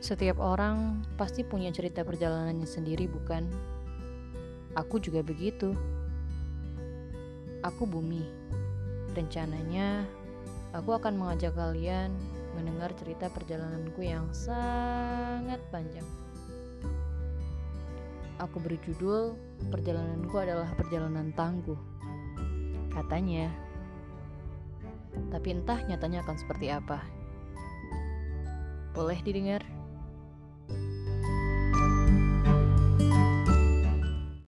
Setiap orang pasti punya cerita perjalanannya sendiri, bukan? Aku juga begitu. Aku bumi. Rencananya, aku akan mengajak kalian mendengar cerita perjalananku yang sangat panjang. Aku berjudul Perjalananku adalah perjalanan tangguh. Katanya. Tapi entah nyatanya akan seperti apa. Boleh didengar?